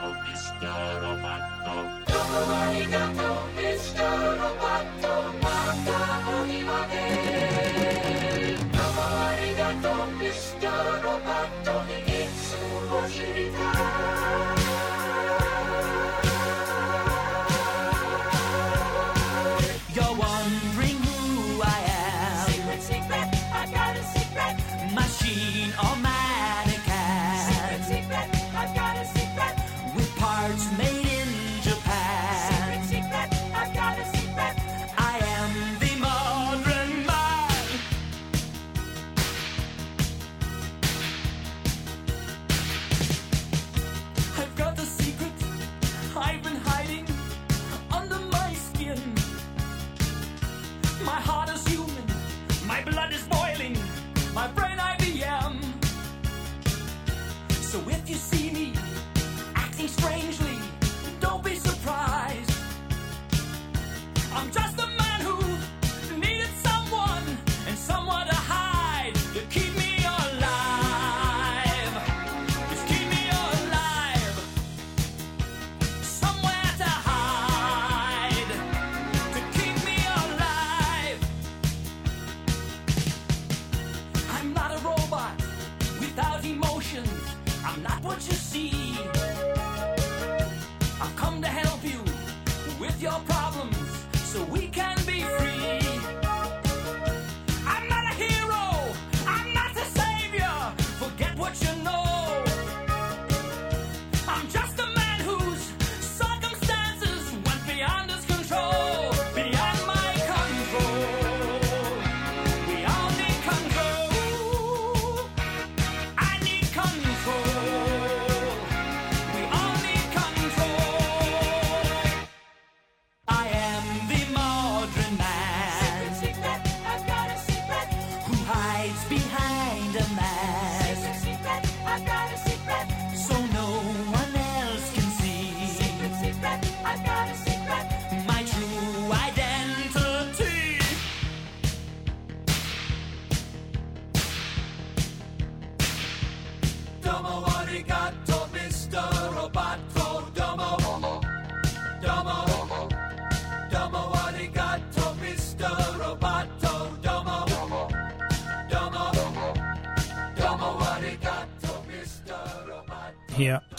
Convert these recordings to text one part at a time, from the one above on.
Roboto, Mr. Roboto. Dopo Marigato, Mr. Roboto.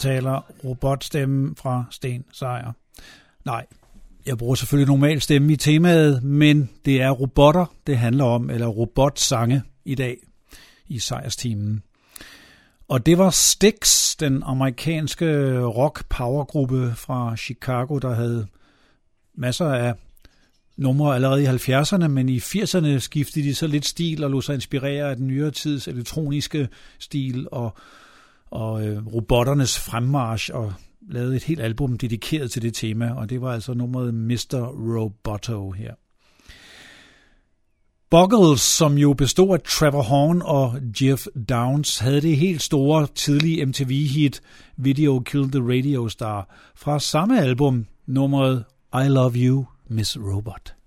Taler robotstemmen fra Sten Sejer. Nej, jeg bruger selvfølgelig normal stemme i temaet, men det er robotter, det handler om, eller robotsange i dag i Sejrsteamen. Og det var Styx, den amerikanske rock-powergruppe fra Chicago, der havde masser af numre allerede i 70'erne, men i 80'erne skiftede de så lidt stil og lå sig inspirere af den nyere tids elektroniske stil og og øh, robotternes fremmarsch og lavede et helt album dedikeret til det tema, og det var altså nummeret Mr. Roboto her. Buggles, som jo bestod af Trevor Horn og Jeff Downs, havde det helt store tidlige MTV-hit Video Killed the Radio Star fra samme album, nummeret I Love You, Miss Robot.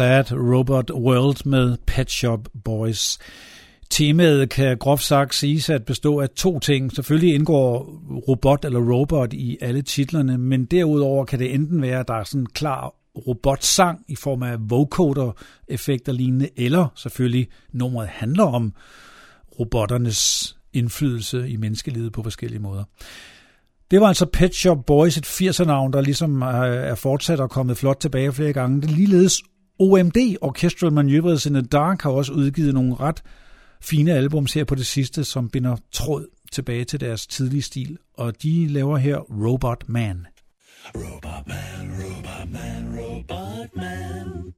Sad Robot World med Pet Shop Boys. Temaet kan groft sagt siges at bestå af to ting. Selvfølgelig indgår robot eller robot i alle titlerne, men derudover kan det enten være, at der er sådan en klar robotsang i form af vocoder-effekter lignende, eller selvfølgelig nummeret handler om robotternes indflydelse i menneskelivet på forskellige måder. Det var altså Pet Shop Boys, et 80'er-navn, der ligesom øh, er fortsat og kommet flot tilbage flere gange. Det er ligeledes OMD, Orchestral Maneuvers in the Dark, har også udgivet nogle ret fine albums her på det sidste, som binder tråd tilbage til deres tidlige stil, og de laver her Robot Man. Robot man, robot man, robot man.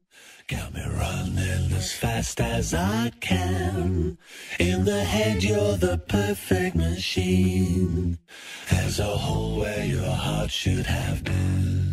Got me running as fast as I can. In the head you're the perfect machine. There's a hole where your heart should have been.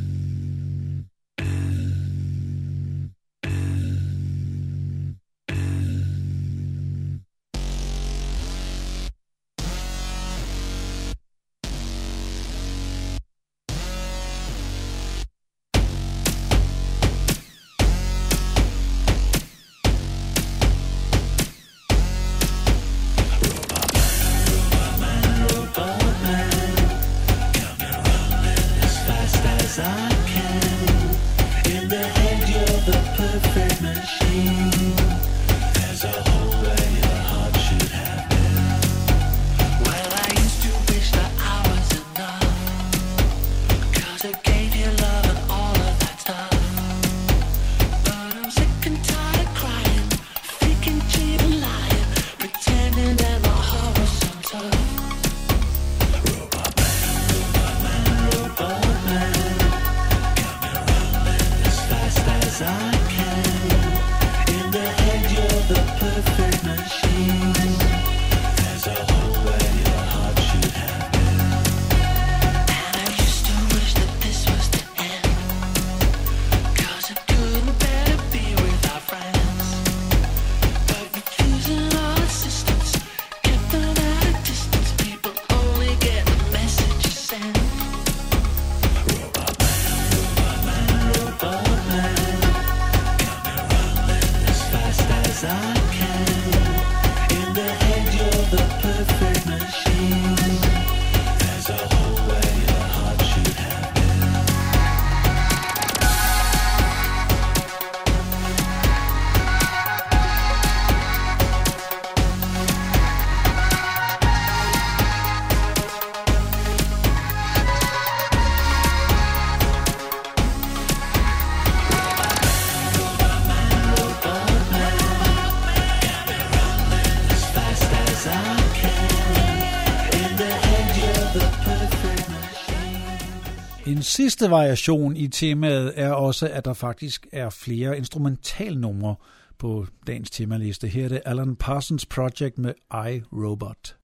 Sidste variation i temaet er også, at der faktisk er flere instrumentalnumre på dagens temaliste. Her er det Alan Parsons Project med I, Robot.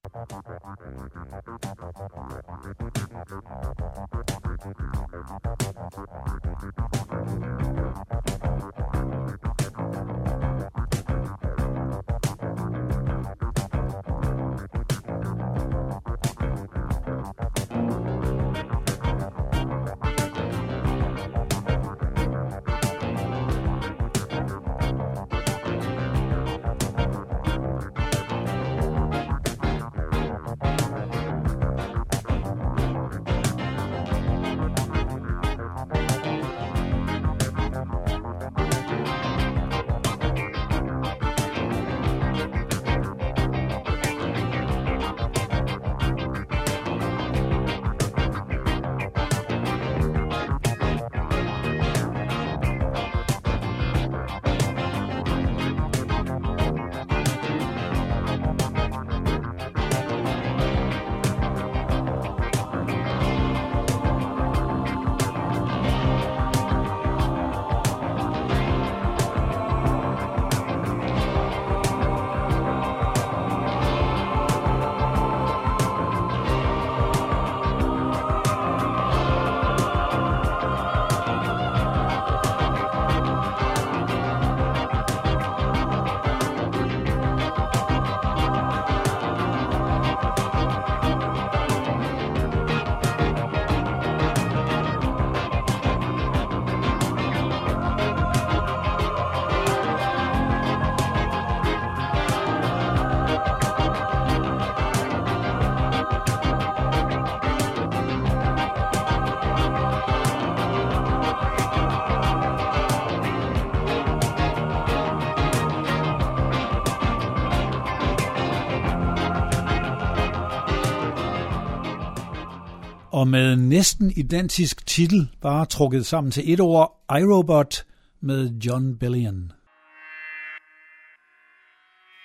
Og med næsten identisk titel, bare trukket sammen til et ord, iRobot med John Billion.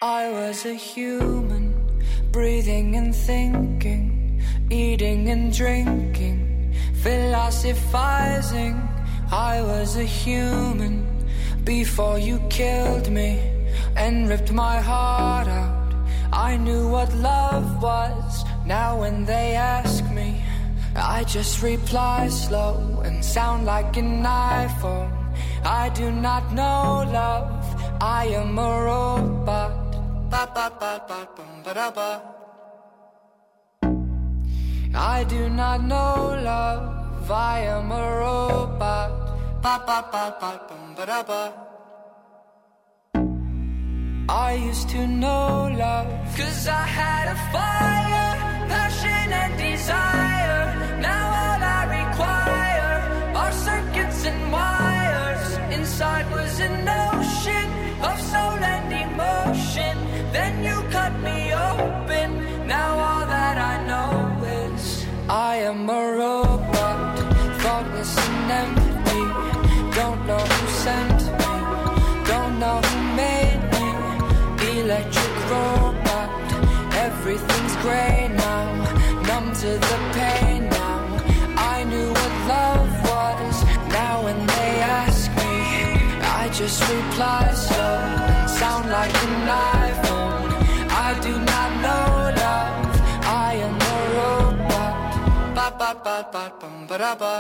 I was a human, breathing and thinking, eating and drinking, philosophizing. I was a human before you killed me and ripped my heart out. I knew what love was. Now when they ask I just reply slow and sound like an iPhone. I do not know love, I am a robot. I do not know love, I am a robot. I used to know love, cause I had a fire, passion and desire. Electric robot, everything's gray now, numb to the pain Slow and sound like an iPhone. I do not know love. I am a robot. Ba ba ba ba bum ba da ba.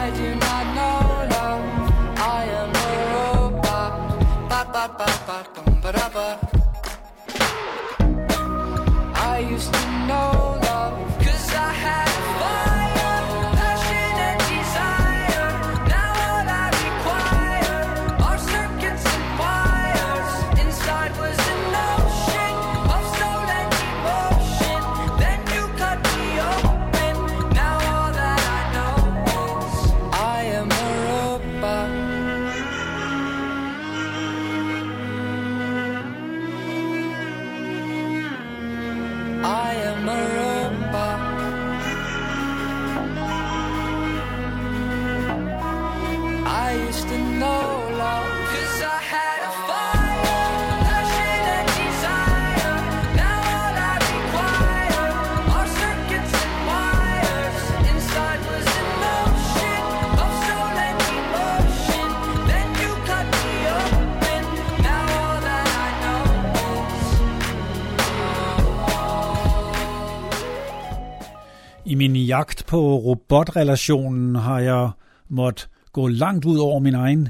I do not know love. I am a robot. Ba ba ba ba bum ba da ba. På robotrelationen har jeg måttet gå langt ud over min egen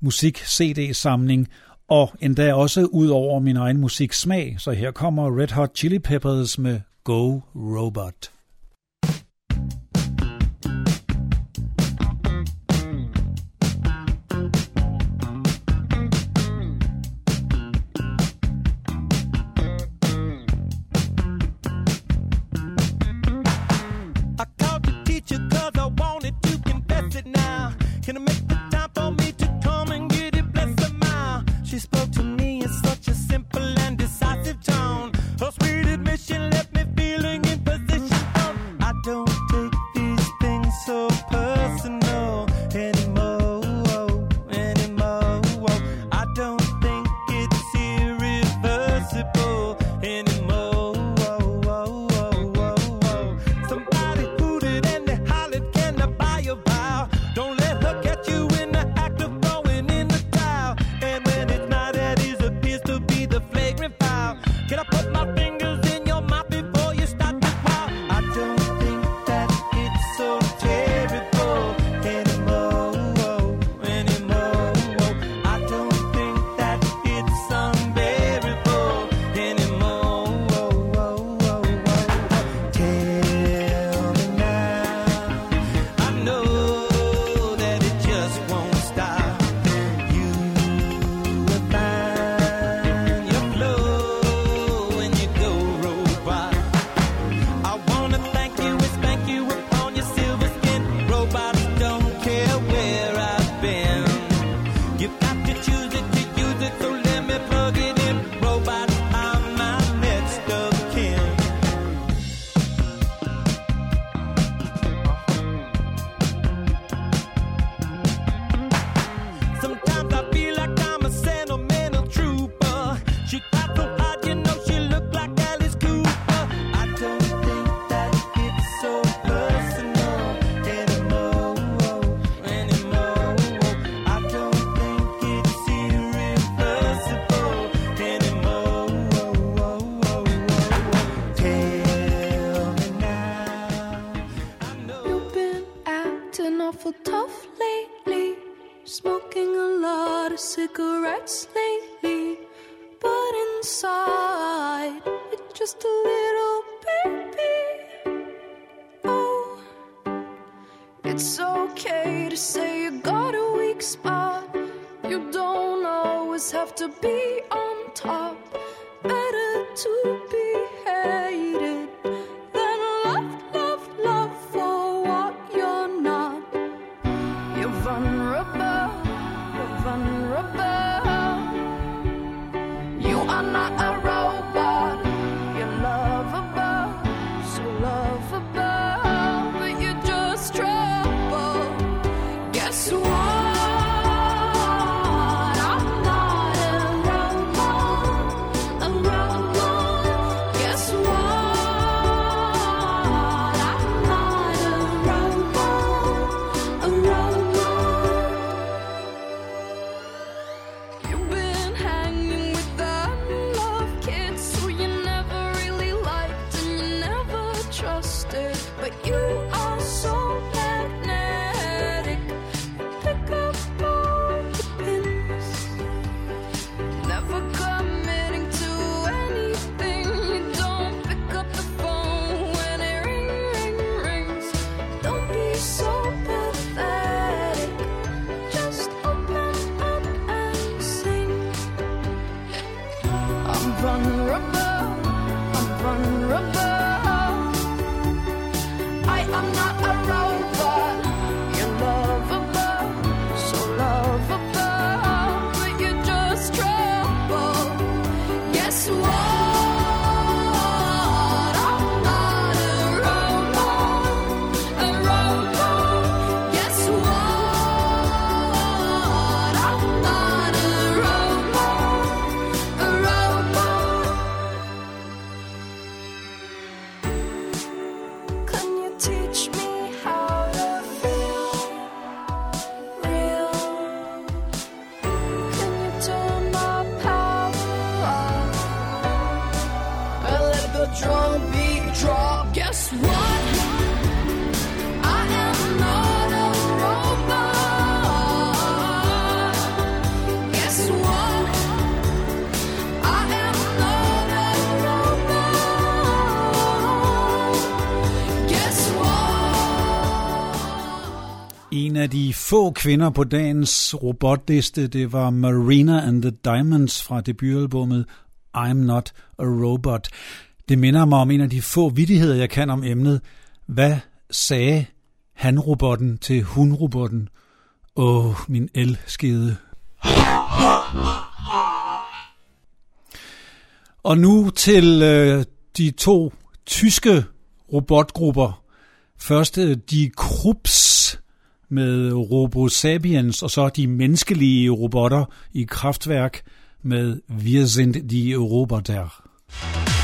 musik-CD-samling, og endda også ud over min egen musiksmag. Så her kommer Red Hot Chili Peppers med Go Robot. Can I put my finger? Guess what? Af de få kvinder på dagens robotliste, det var Marina and the Diamonds fra debutalbummet I'm Not a Robot. Det minder mig om en af de få vidigheder, jeg kan om emnet. Hvad sagde han-robotten til hun-robotten? Åh, min elskede. Og nu til øh, de to tyske robotgrupper. Først øh, de Krups med RoboSapiens, og så de menneskelige robotter i kraftværk med Wir sind die Roboter. der.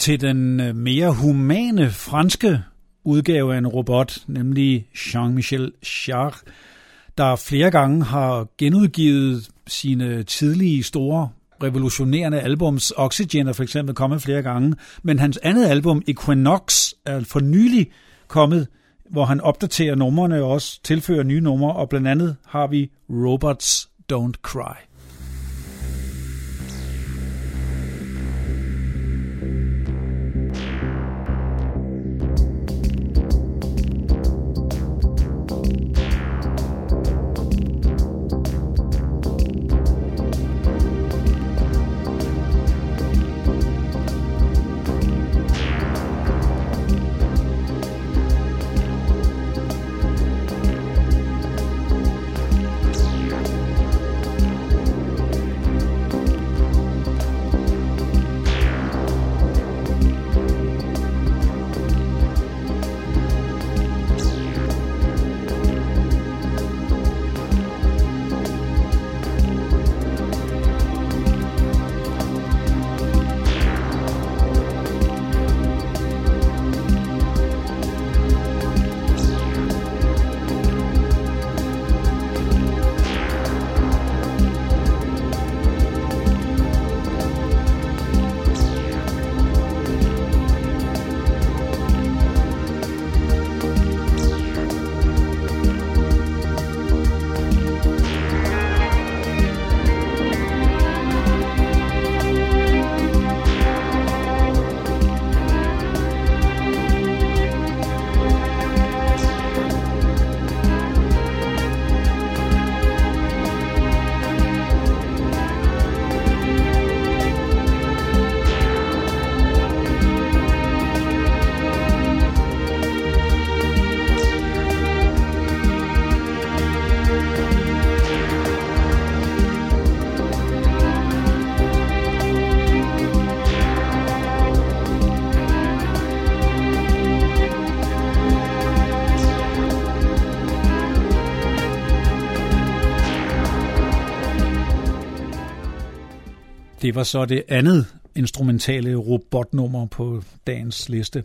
Til den øh, mere humane franske udgave af en robot, nemlig Jean-Michel Jarre, der flere gange har genudgivet sine tidlige store revolutionerende albums. Oxygen er for eksempel kommet flere gange, men hans andet album, Equinox, er for nylig kommet, hvor han opdaterer numrene og også tilfører nye numre, og blandt andet har vi Robots Don't Cry. Det var så det andet instrumentale robotnummer på dagens liste.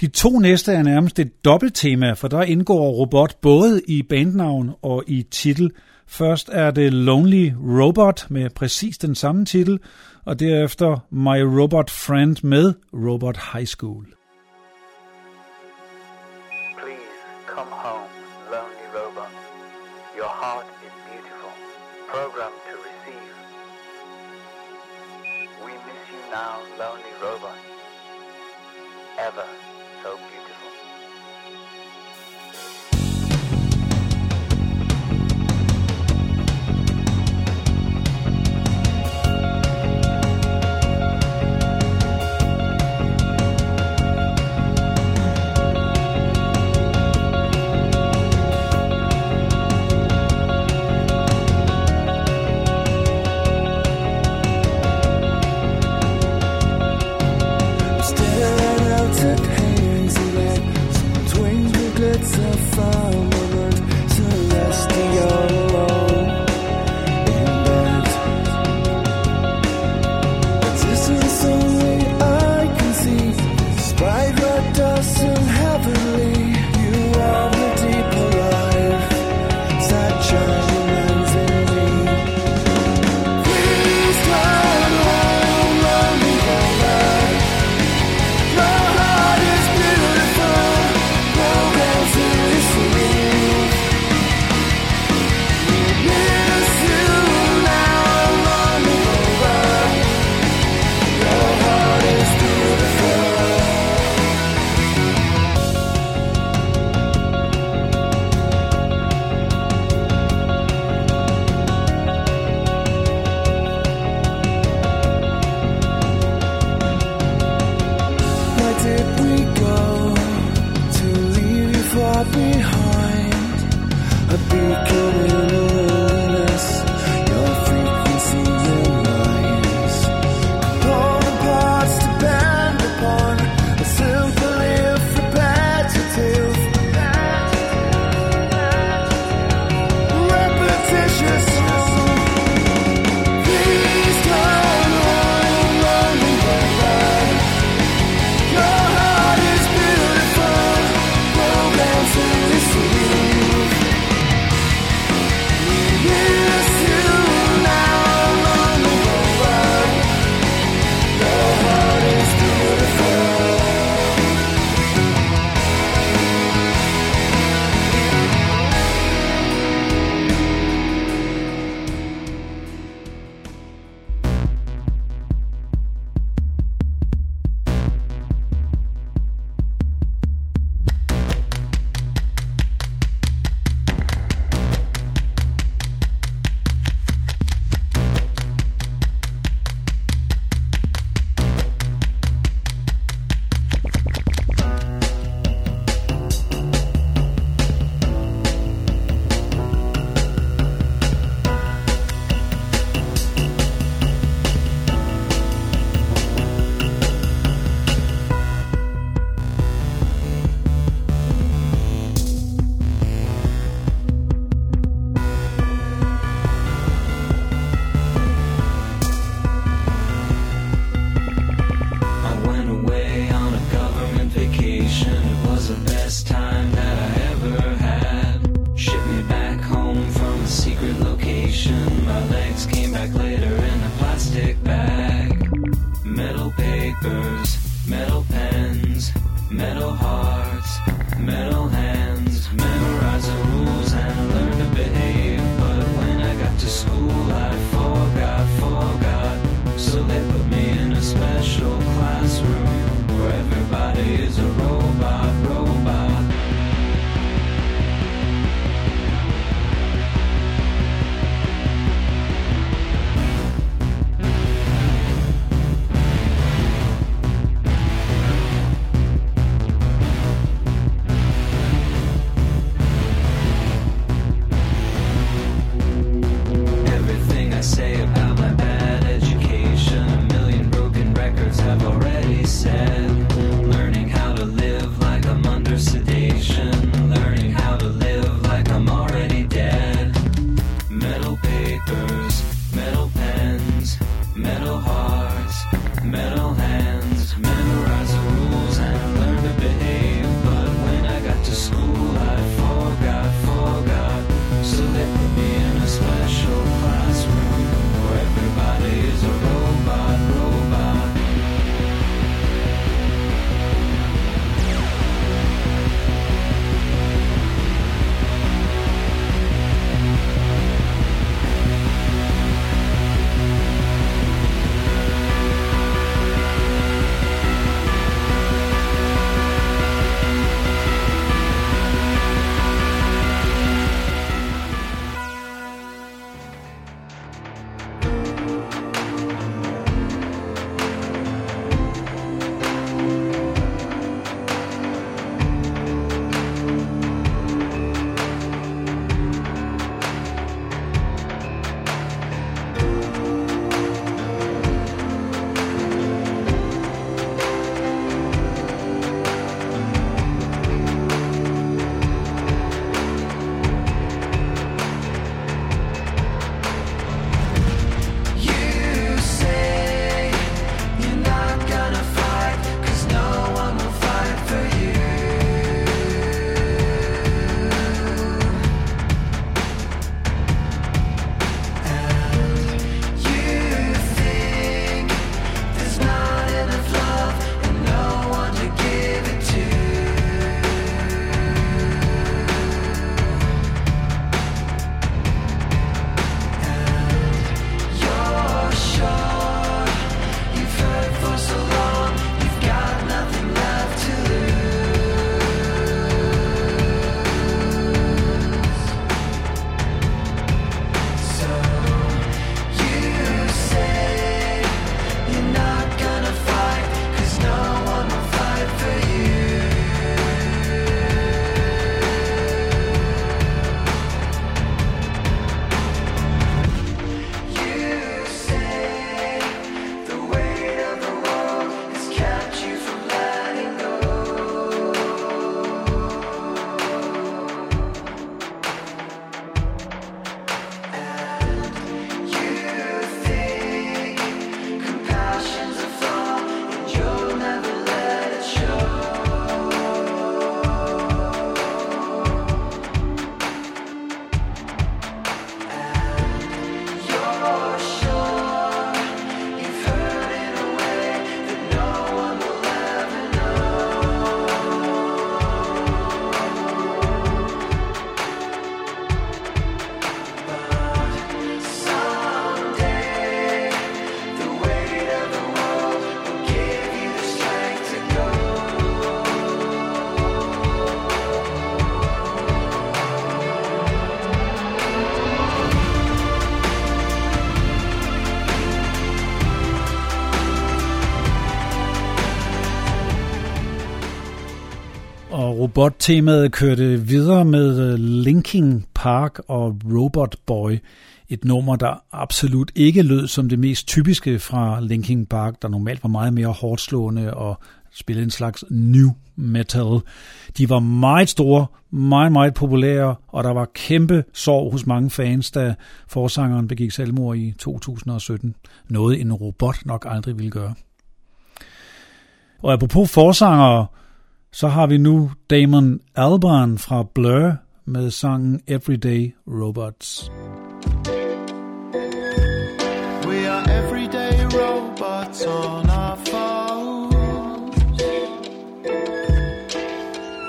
De to næste er nærmest et dobbelttema, for der indgår robot både i bandnavn og i titel. Først er det Lonely Robot med præcis den samme titel, og derefter My Robot Friend med Robot High School. hands, metal hands, metal Robot-temaet kørte videre med øh, Linking Park og Robot Boy. Et nummer, der absolut ikke lød som det mest typiske fra Linking Park, der normalt var meget mere hårdslående og spillede en slags new metal. De var meget store, meget, meget populære, og der var kæmpe sorg hos mange fans, da forsangeren begik selvmord i 2017. Noget en robot nok aldrig ville gøre. Og apropos forsangere, så har vi nu Damon Albarn fra Blur med sangen Everyday Robots. We are everyday robots on our phones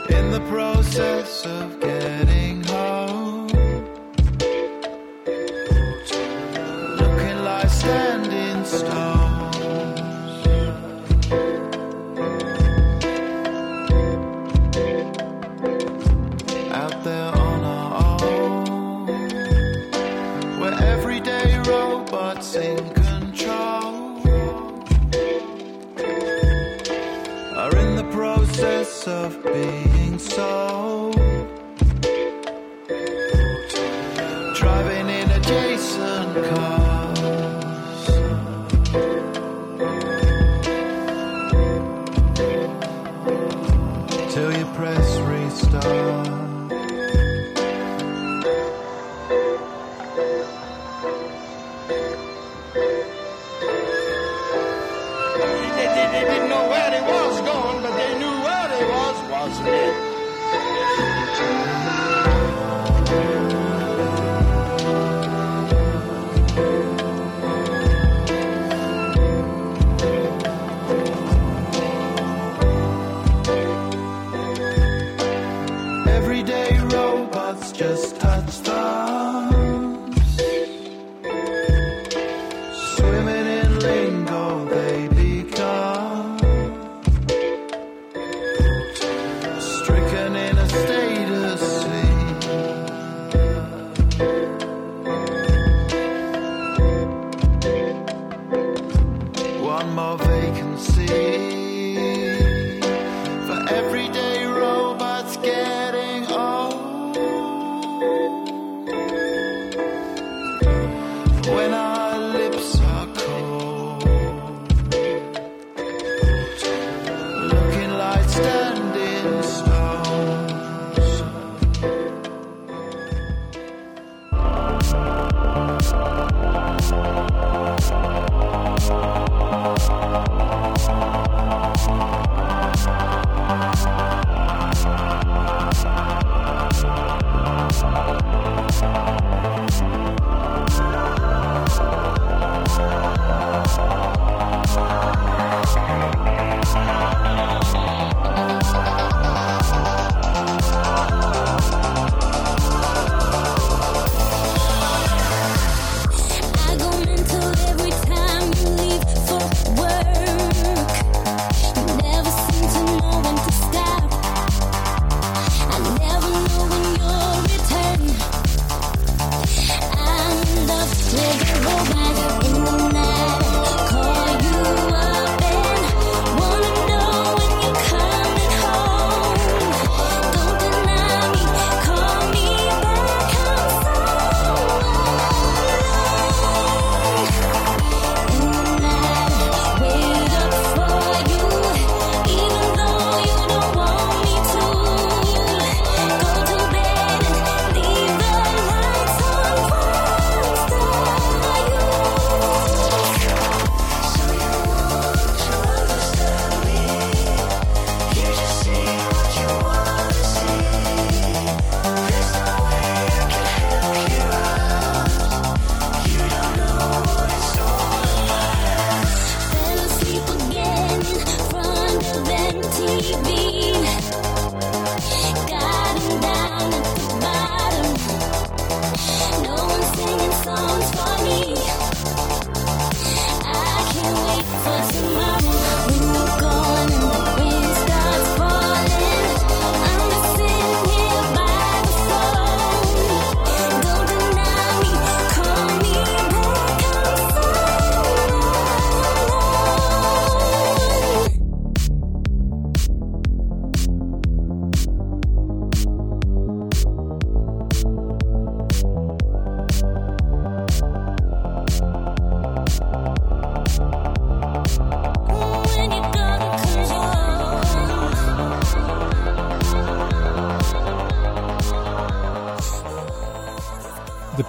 In the process of getting being so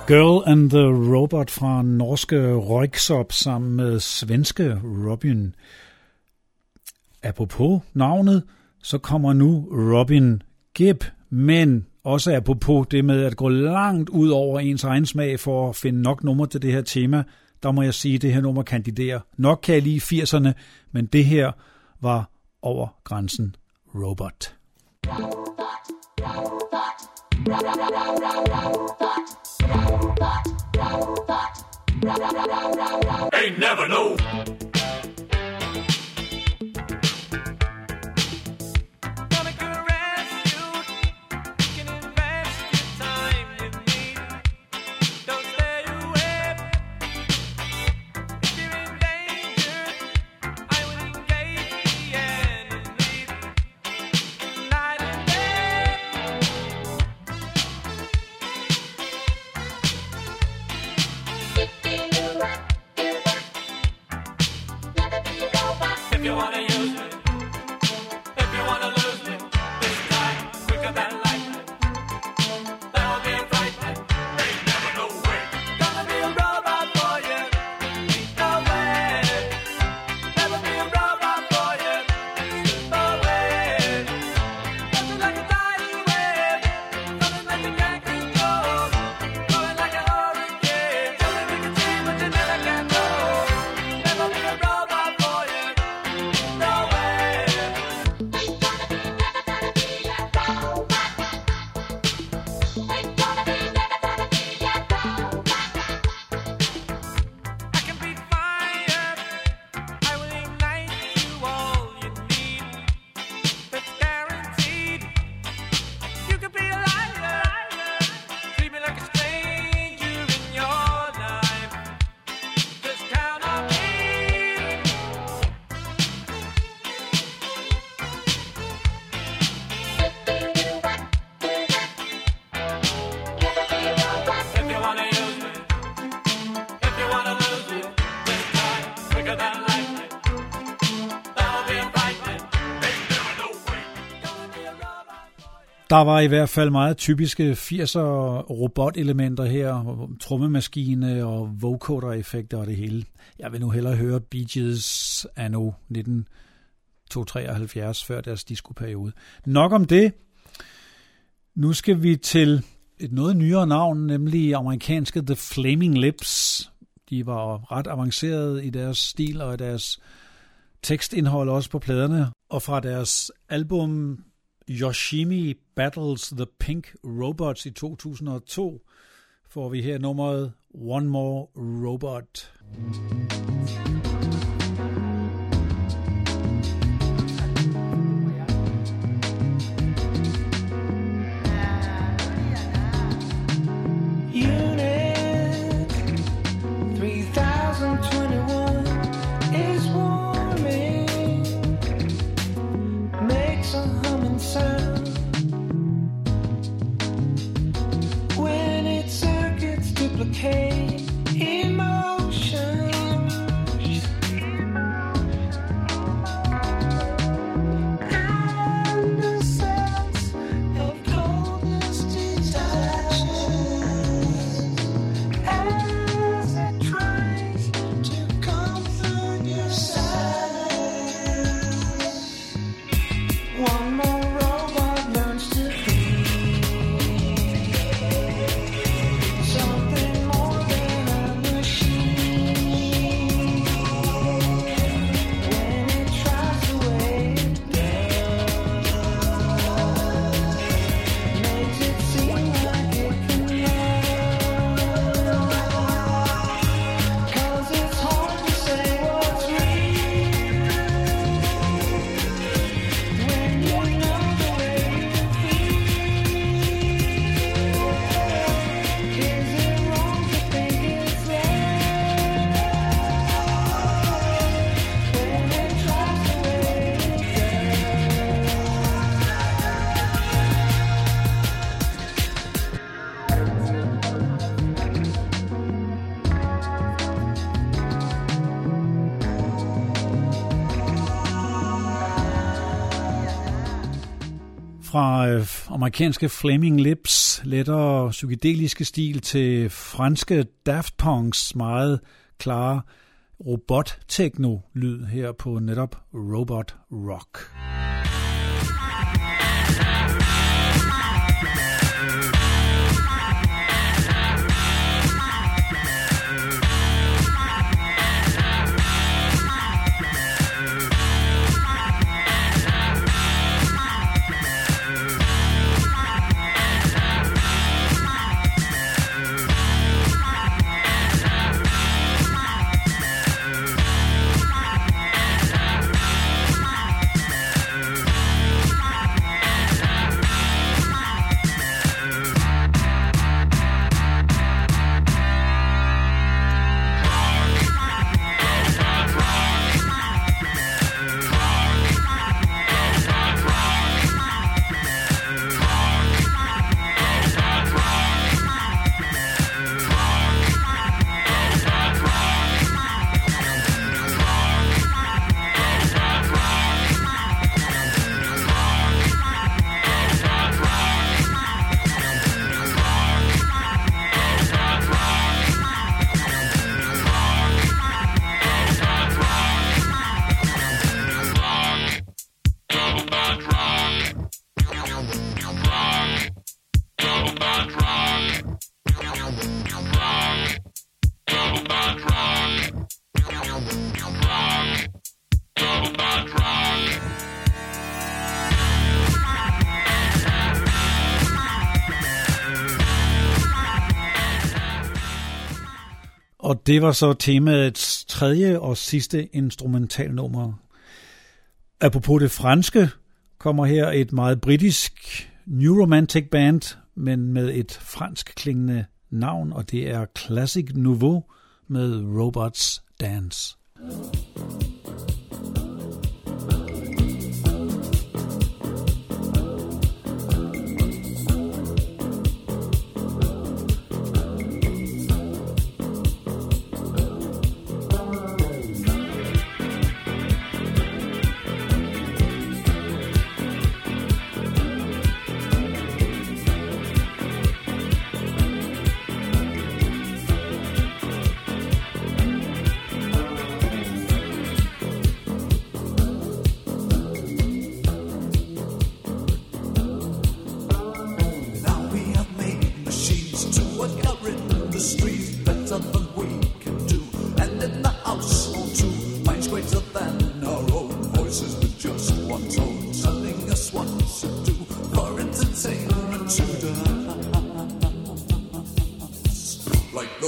Girl and the Robot fra norske Røyksopp sammen med svenske Robin. Apropos navnet, så kommer nu Robin Gibb, men også apropos det med at gå langt ud over ens egen smag for at finde nok nummer til det her tema, der må jeg sige, at det her nummer kandiderer. Nok kan jeg lige 80'erne, men det her var over grænsen robot, robot, robot. Ain't never know. Der var i hvert fald meget typiske 80'er robotelementer her, trommemaskine og vocoder-effekter og det hele. Jeg vil nu hellere høre Bee Gees anno 1973, før deres diskoperiode. Nok om det. Nu skal vi til et noget nyere navn, nemlig amerikanske The Flaming Lips. De var ret avancerede i deres stil og deres tekstindhold også på pladerne. Og fra deres album Yoshimi Battles the Pink Robots i 2002 får vi her nummeret One More Robot. Fra øh, amerikanske Flaming Lips, lettere psykedeliske stil til franske Daft Punks meget klare robot-techno-lyd her på netop Robot Rock. Det var så temaets tredje og sidste instrumentalnummer. Apropos det franske, kommer her et meget britisk New Romantic Band, men med et fransk klingende navn, og det er Classic Nouveau med Robots Dance.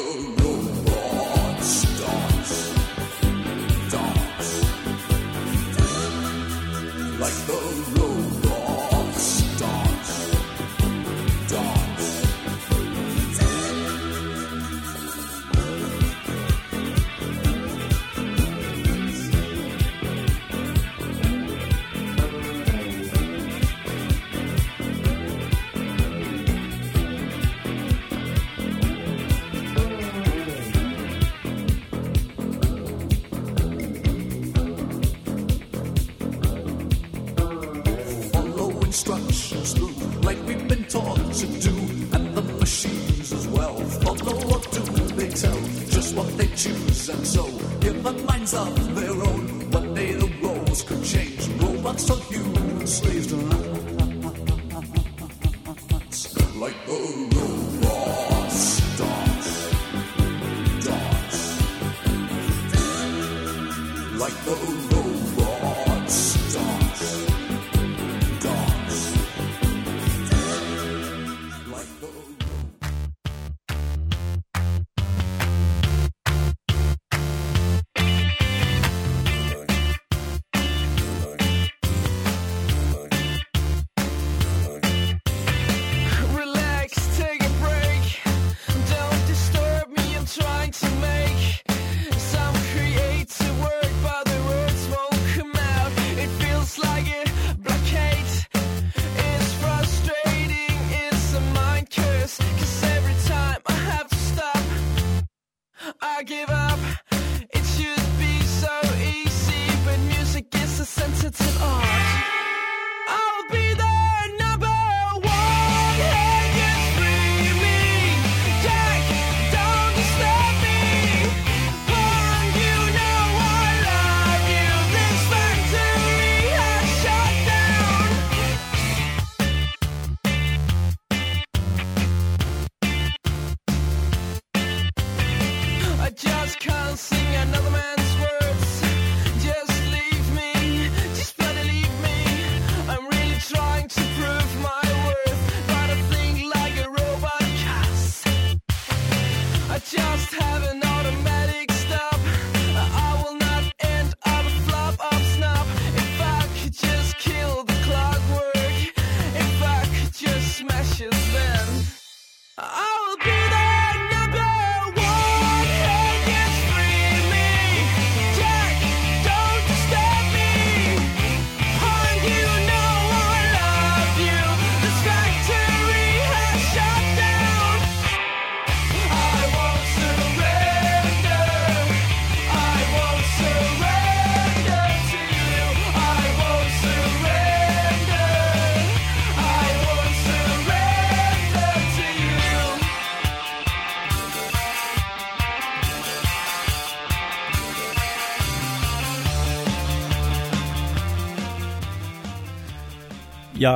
Oh.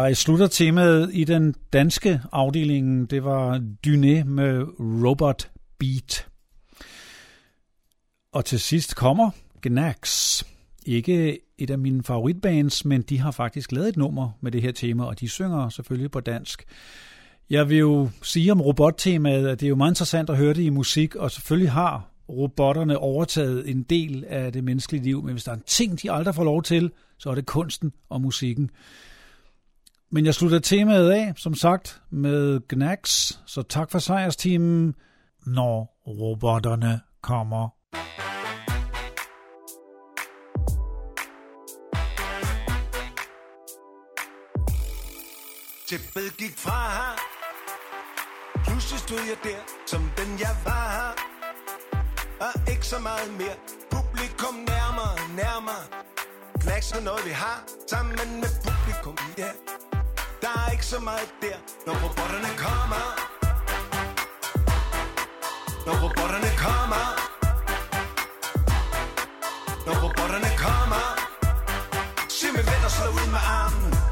Jeg slutter temaet i den danske afdeling. Det var Dyné med Robot Beat. Og til sidst kommer Gnax. Ikke et af mine favoritbands, men de har faktisk lavet et nummer med det her tema, og de synger selvfølgelig på dansk. Jeg vil jo sige om robottemaet, at det er jo meget interessant at høre det i musik, og selvfølgelig har robotterne overtaget en del af det menneskelige liv, men hvis der er en ting, de aldrig får lov til, så er det kunsten og musikken. Men jeg slutter temaet af, som sagt, med Gnax, så tak for sejrsteamen, når robotterne kommer. Tæppet gik fra Pludselig stod jeg der, som den jeg var Og ikke så meget mere. Publikum nærmere, nærmere. Knacks er noget vi har Sammen med publikum, ja. yeah. Der er ikke så meget der, når robotterne kommer. Når robotterne kommer. Når robotterne kommer. Se med venner slå ud med armen.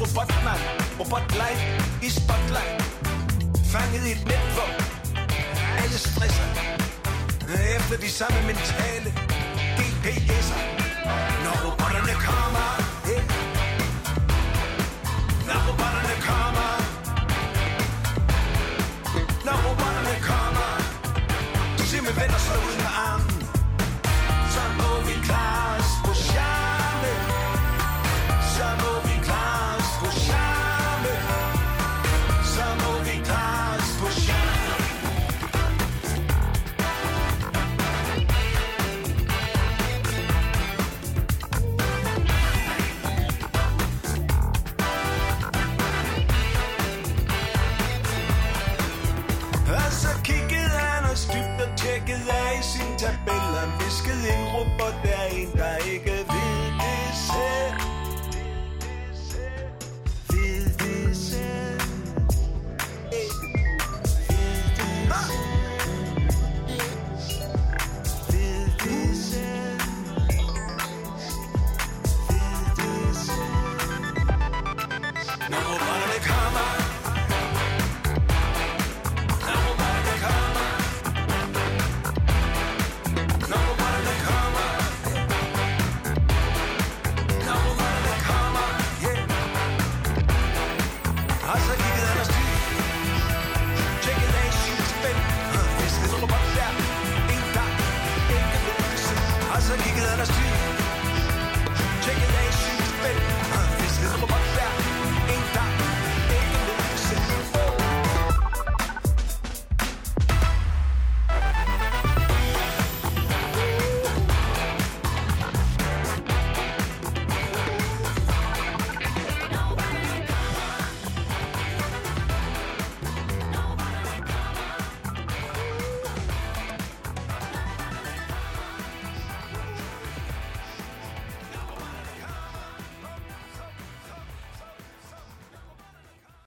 robotmand, robotleg i spotlight. Fanget i et netværk, alle stresser. Efter de samme mentale GPS'er. Når robotterne kommer,